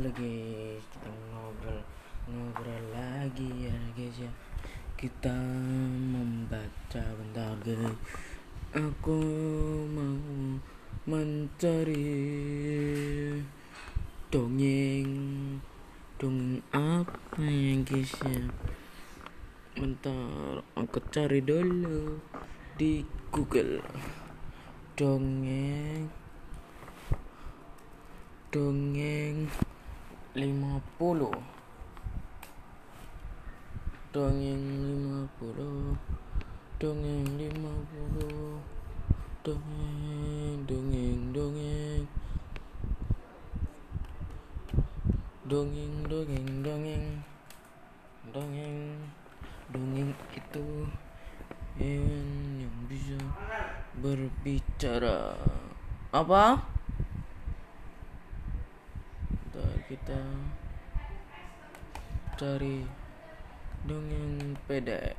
lagi kita ngobrol ngobrol lagi ya guys ya. Kita membaca bentar guys. Aku mau mencari dongeng. Dongeng apa ya guys ya? Bentar aku cari dulu di Google. Dongeng. Dongeng 50 dongeng 50 dongeng 50 dongeng dongeng dongeng. Dongeng dongeng dongeng. Dongeng dongeng itu yang bisa berbicara. Apa kita cari dongeng pendek